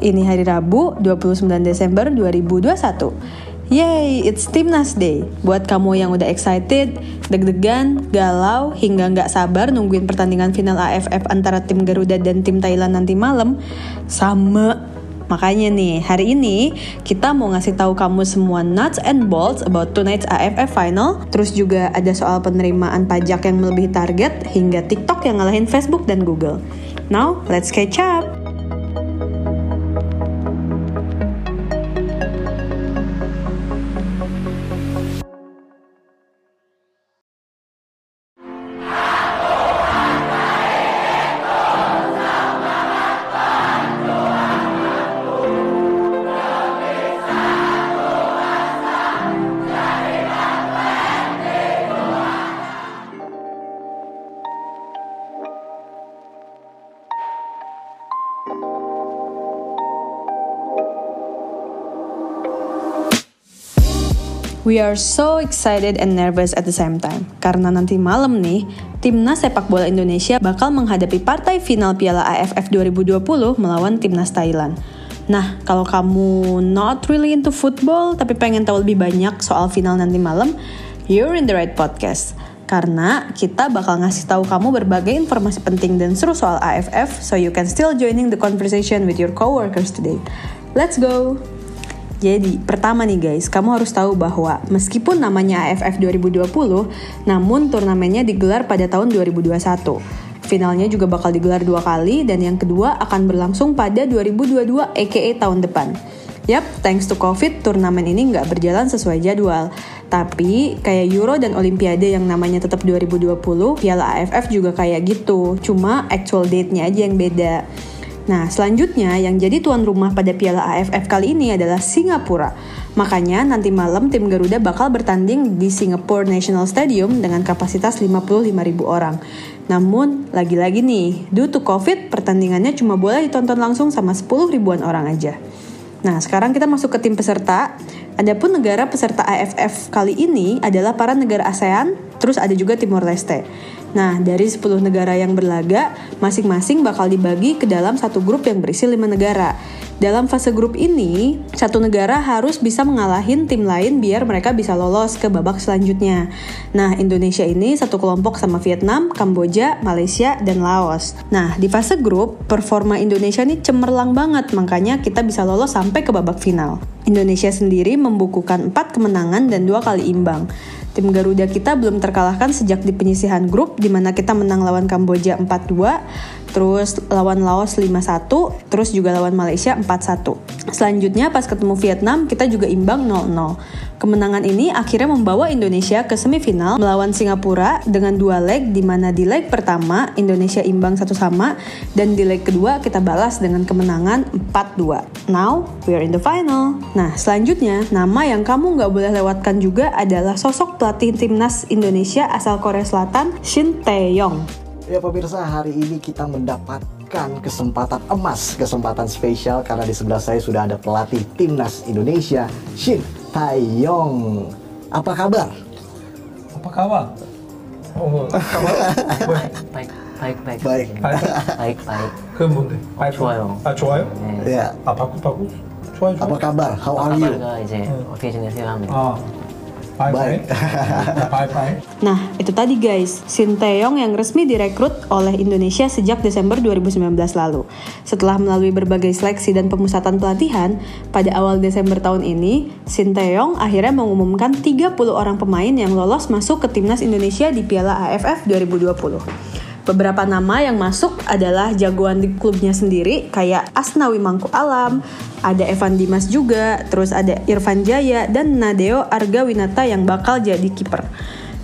ini hari Rabu 29 Desember 2021. Yay, it's Timnas Day. Buat kamu yang udah excited, deg-degan, galau, hingga nggak sabar nungguin pertandingan final AFF antara tim Garuda dan tim Thailand nanti malam, sama Makanya nih, hari ini kita mau ngasih tahu kamu semua nuts and bolts about tonight's AFF final. Terus juga ada soal penerimaan pajak yang melebihi target hingga TikTok yang ngalahin Facebook dan Google. Now, let's catch up. We are so excited and nervous at the same time. Karena nanti malam nih, Timnas Sepak Bola Indonesia bakal menghadapi partai final Piala AFF 2020 melawan Timnas Thailand. Nah, kalau kamu not really into football tapi pengen tahu lebih banyak soal final nanti malam, you're in the right podcast. Karena kita bakal ngasih tahu kamu berbagai informasi penting dan seru soal AFF so you can still joining the conversation with your coworkers today. Let's go! Jadi, pertama nih guys, kamu harus tahu bahwa meskipun namanya AFF 2020, namun turnamennya digelar pada tahun 2021. Finalnya juga bakal digelar dua kali, dan yang kedua akan berlangsung pada 2022 aka tahun depan. Yap, thanks to COVID, turnamen ini nggak berjalan sesuai jadwal. Tapi kayak Euro dan Olimpiade yang namanya tetap 2020, Piala AFF juga kayak gitu. Cuma actual date-nya aja yang beda. Nah, selanjutnya yang jadi tuan rumah pada Piala AFF kali ini adalah Singapura. Makanya nanti malam tim Garuda bakal bertanding di Singapore National Stadium dengan kapasitas 55.000 orang. Namun, lagi-lagi nih, due to COVID, pertandingannya cuma boleh ditonton langsung sama 10 ribuan orang aja. Nah, sekarang kita masuk ke tim peserta. Adapun negara peserta AFF kali ini adalah para negara ASEAN, terus ada juga Timor Leste. Nah, dari 10 negara yang berlaga, masing-masing bakal dibagi ke dalam satu grup yang berisi 5 negara. Dalam fase grup ini, satu negara harus bisa mengalahin tim lain biar mereka bisa lolos ke babak selanjutnya. Nah, Indonesia ini satu kelompok sama Vietnam, Kamboja, Malaysia, dan Laos. Nah, di fase grup, performa Indonesia ini cemerlang banget, makanya kita bisa lolos sampai ke babak final. Indonesia sendiri membukukan 4 kemenangan dan dua kali imbang. Tim Garuda kita belum terkalahkan sejak di penyisihan grup di mana kita menang lawan Kamboja 4-2, terus lawan Laos 5-1, terus juga lawan Malaysia 4-1. Selanjutnya pas ketemu Vietnam kita juga imbang 0-0. Kemenangan ini akhirnya membawa Indonesia ke semifinal melawan Singapura dengan dua leg di mana di leg pertama Indonesia imbang satu sama dan di leg kedua kita balas dengan kemenangan 4-2. Now we are in the final. Nah selanjutnya nama yang kamu nggak boleh lewatkan juga adalah sosok pelatih timnas Indonesia asal Korea Selatan Shin Tae-yong. Ya pemirsa, hari ini kita mendapatkan kesempatan emas, kesempatan spesial karena di sebelah saya sudah ada pelatih timnas Indonesia, Shin Taeyong. Apa kabar? Apa kabar? Oh, kabar baik. baik baik baik Baik. baik baik 그 뭔데? 아, 좋아요. 아 좋아요? 네. Ya. 아 바꾸 바꾸? 좋아요 Apa 좋아요. kabar? How are you? kabar가 이제 응. 어떻게 지내세요 하면 아 Bye bye. bye bye. Nah, itu tadi guys, Sinteyong yang resmi direkrut oleh Indonesia sejak Desember 2019 lalu. Setelah melalui berbagai seleksi dan pemusatan pelatihan, pada awal Desember tahun ini, Sinteyong akhirnya mengumumkan 30 orang pemain yang lolos masuk ke timnas Indonesia di Piala AFF 2020. Beberapa nama yang masuk adalah jagoan di klubnya sendiri kayak Asnawi Mangku Alam, ada Evan Dimas juga, terus ada Irfan Jaya dan Nadeo Arga Winata yang bakal jadi kiper.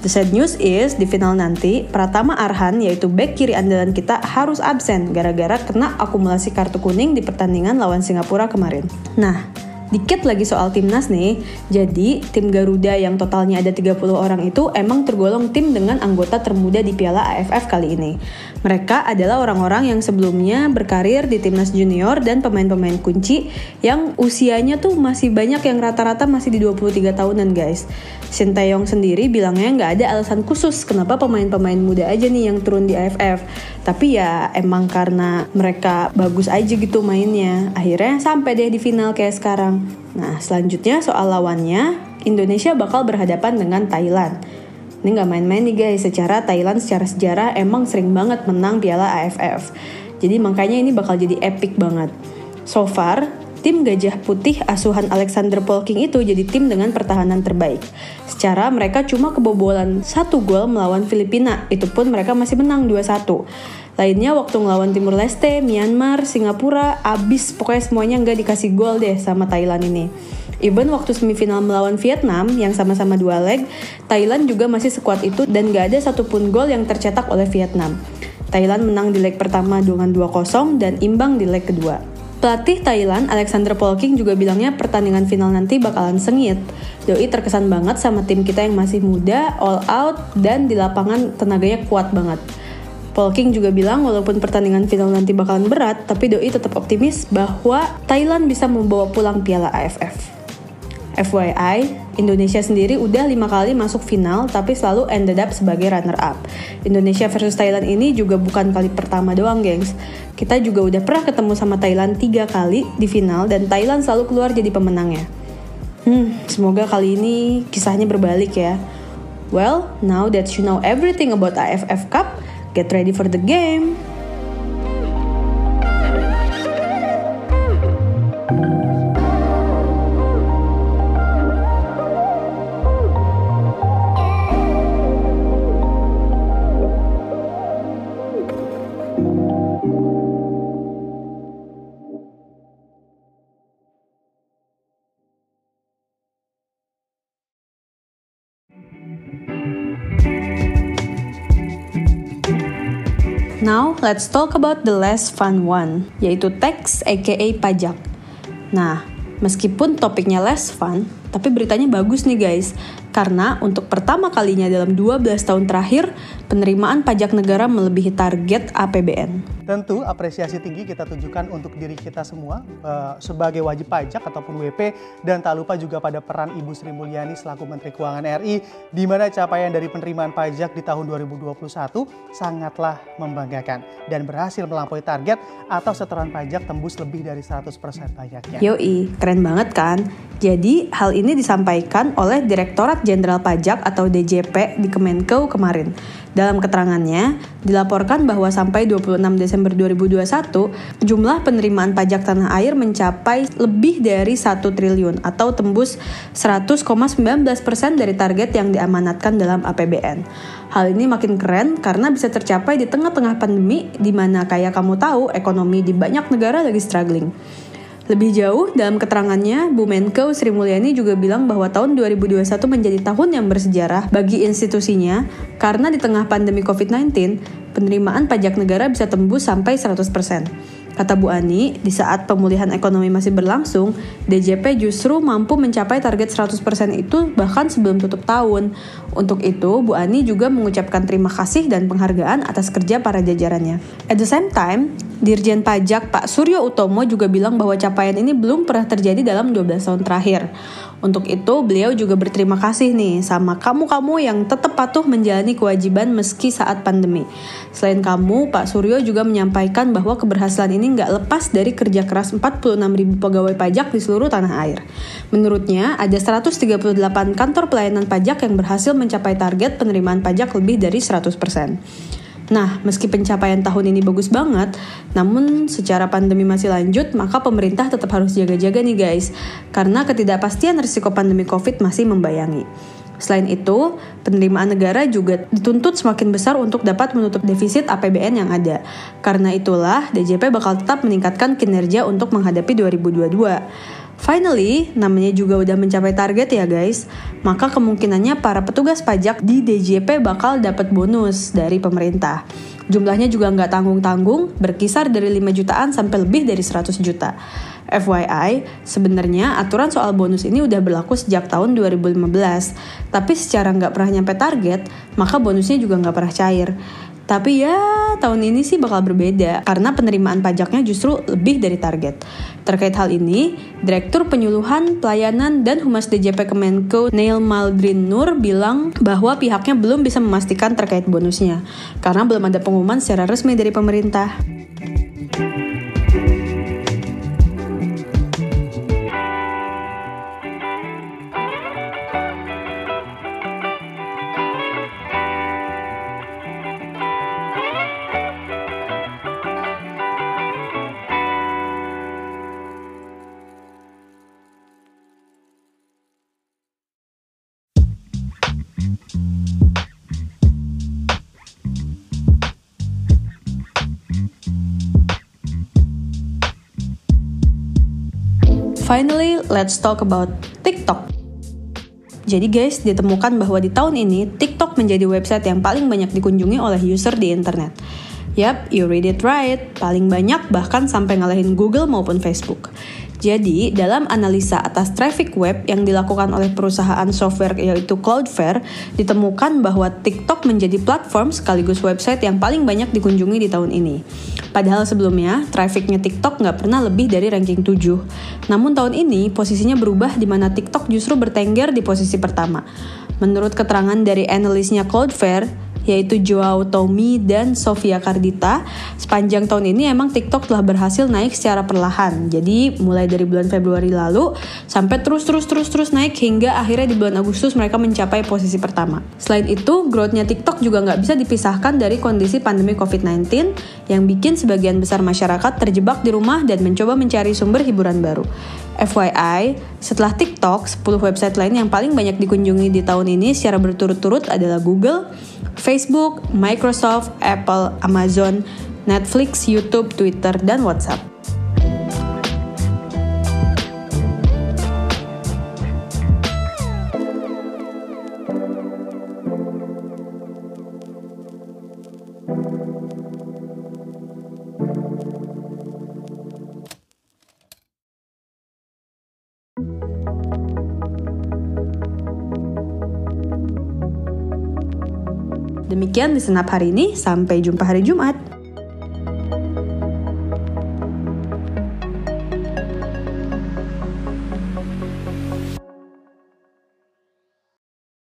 The sad news is, di final nanti, Pratama Arhan, yaitu back kiri andalan kita, harus absen gara-gara kena akumulasi kartu kuning di pertandingan lawan Singapura kemarin. Nah, Dikit lagi soal timnas nih, jadi tim Garuda yang totalnya ada 30 orang itu emang tergolong tim dengan anggota termuda di Piala AFF kali ini. Mereka adalah orang-orang yang sebelumnya berkarir di timnas junior dan pemain-pemain kunci yang usianya tuh masih banyak yang rata-rata masih di 23 tahunan guys. Shin Taeyong sendiri bilangnya nggak ada alasan khusus kenapa pemain-pemain muda aja nih yang turun di AFF. Tapi ya emang karena mereka bagus aja gitu mainnya, akhirnya sampai deh di final kayak sekarang. Nah selanjutnya soal lawannya, Indonesia bakal berhadapan dengan Thailand. Ini nggak main-main nih guys, secara Thailand secara sejarah emang sering banget menang piala AFF. Jadi makanya ini bakal jadi epic banget. So far, tim Gajah Putih asuhan Alexander Polking itu jadi tim dengan pertahanan terbaik. Secara mereka cuma kebobolan satu gol melawan Filipina, itu pun mereka masih menang 2-1. Lainnya waktu ngelawan Timur Leste, Myanmar, Singapura, abis pokoknya semuanya nggak dikasih gol deh sama Thailand ini. Even waktu semifinal melawan Vietnam yang sama-sama dua leg, Thailand juga masih sekuat itu dan gak ada satupun gol yang tercetak oleh Vietnam. Thailand menang di leg pertama dengan 2-0 dan imbang di leg kedua. Pelatih Thailand, Alexander Polking juga bilangnya pertandingan final nanti bakalan sengit. Doi terkesan banget sama tim kita yang masih muda, all out, dan di lapangan tenaganya kuat banget. Polking juga bilang walaupun pertandingan final nanti bakalan berat, tapi Doi tetap optimis bahwa Thailand bisa membawa pulang piala AFF. FYI, Indonesia sendiri udah lima kali masuk final tapi selalu ended up sebagai runner up. Indonesia versus Thailand ini juga bukan kali pertama doang, gengs. Kita juga udah pernah ketemu sama Thailand tiga kali di final dan Thailand selalu keluar jadi pemenangnya. Hmm, semoga kali ini kisahnya berbalik ya. Well, now that you know everything about AFF Cup, get ready for the game. Now, let's talk about the less fun one, yaitu tax aka pajak. Nah, meskipun topiknya less fun, tapi beritanya bagus nih guys. Karena untuk pertama kalinya dalam 12 tahun terakhir, penerimaan pajak negara melebihi target APBN. Tentu apresiasi tinggi kita tunjukkan untuk diri kita semua uh, sebagai wajib pajak ataupun WP dan tak lupa juga pada peran Ibu Sri Mulyani selaku Menteri Keuangan RI di mana capaian dari penerimaan pajak di tahun 2021 sangatlah membanggakan dan berhasil melampaui target atau setoran pajak tembus lebih dari 100% pajaknya. Yoi, keren banget kan? Jadi hal ini disampaikan oleh Direktorat Jenderal Pajak atau DJP di Kemenko kemarin. Dalam keterangannya, dilaporkan bahwa sampai 26 Desember 2021, jumlah penerimaan pajak tanah air mencapai lebih dari 1 triliun atau tembus 100,19 persen dari target yang diamanatkan dalam APBN. Hal ini makin keren karena bisa tercapai di tengah-tengah pandemi di mana kayak kamu tahu ekonomi di banyak negara lagi struggling. Lebih jauh, dalam keterangannya, Bu Menko Sri Mulyani juga bilang bahwa tahun 2021 menjadi tahun yang bersejarah bagi institusinya karena di tengah pandemi COVID-19, penerimaan pajak negara bisa tembus sampai 100%. Kata Bu Ani, di saat pemulihan ekonomi masih berlangsung, DJP justru mampu mencapai target 100% itu bahkan sebelum tutup tahun. Untuk itu, Bu Ani juga mengucapkan terima kasih dan penghargaan atas kerja para jajarannya. At the same time, Dirjen Pajak Pak Suryo Utomo juga bilang bahwa capaian ini belum pernah terjadi dalam 12 tahun terakhir. Untuk itu, beliau juga berterima kasih nih sama kamu-kamu yang tetap patuh menjalani kewajiban meski saat pandemi. Selain kamu, Pak Suryo juga menyampaikan bahwa keberhasilan ini nggak lepas dari kerja keras 46 ribu pegawai pajak di seluruh tanah air. Menurutnya, ada 138 kantor pelayanan pajak yang berhasil mencapai target penerimaan pajak lebih dari 100%. Nah, meski pencapaian tahun ini bagus banget, namun secara pandemi masih lanjut, maka pemerintah tetap harus jaga-jaga nih guys, karena ketidakpastian risiko pandemi COVID masih membayangi. Selain itu, penerimaan negara juga dituntut semakin besar untuk dapat menutup defisit APBN yang ada. Karena itulah, DJP bakal tetap meningkatkan kinerja untuk menghadapi 2022. Finally, namanya juga udah mencapai target ya guys, maka kemungkinannya para petugas pajak di DJP bakal dapat bonus dari pemerintah. Jumlahnya juga nggak tanggung-tanggung, berkisar dari 5 jutaan sampai lebih dari 100 juta. FYI, sebenarnya aturan soal bonus ini udah berlaku sejak tahun 2015, tapi secara nggak pernah nyampe target, maka bonusnya juga nggak pernah cair. Tapi ya tahun ini sih bakal berbeda karena penerimaan pajaknya justru lebih dari target. Terkait hal ini, Direktur Penyuluhan, Pelayanan, dan Humas DJP Kemenko Neil Maldrin Nur bilang bahwa pihaknya belum bisa memastikan terkait bonusnya karena belum ada pengumuman secara resmi dari pemerintah. Finally, let's talk about TikTok. Jadi guys, ditemukan bahwa di tahun ini TikTok menjadi website yang paling banyak dikunjungi oleh user di internet. Yap, you read it right, paling banyak bahkan sampai ngalahin Google maupun Facebook. Jadi, dalam analisa atas traffic web yang dilakukan oleh perusahaan software yaitu Cloudflare, ditemukan bahwa TikTok menjadi platform sekaligus website yang paling banyak dikunjungi di tahun ini. Padahal sebelumnya, trafficnya TikTok nggak pernah lebih dari ranking 7. Namun tahun ini, posisinya berubah di mana TikTok justru bertengger di posisi pertama. Menurut keterangan dari analisnya Cloudflare, yaitu Joao Tommy dan Sofia Cardita. Sepanjang tahun ini emang TikTok telah berhasil naik secara perlahan. Jadi mulai dari bulan Februari lalu sampai terus terus terus terus naik hingga akhirnya di bulan Agustus mereka mencapai posisi pertama. Selain itu, growth-nya TikTok juga nggak bisa dipisahkan dari kondisi pandemi COVID-19 yang bikin sebagian besar masyarakat terjebak di rumah dan mencoba mencari sumber hiburan baru. FYI, setelah TikTok, 10 website lain yang paling banyak dikunjungi di tahun ini secara berturut-turut adalah Google, Facebook, Microsoft, Apple, Amazon, Netflix, YouTube, Twitter, dan WhatsApp. Demikian di senap hari ini, sampai jumpa hari Jumat.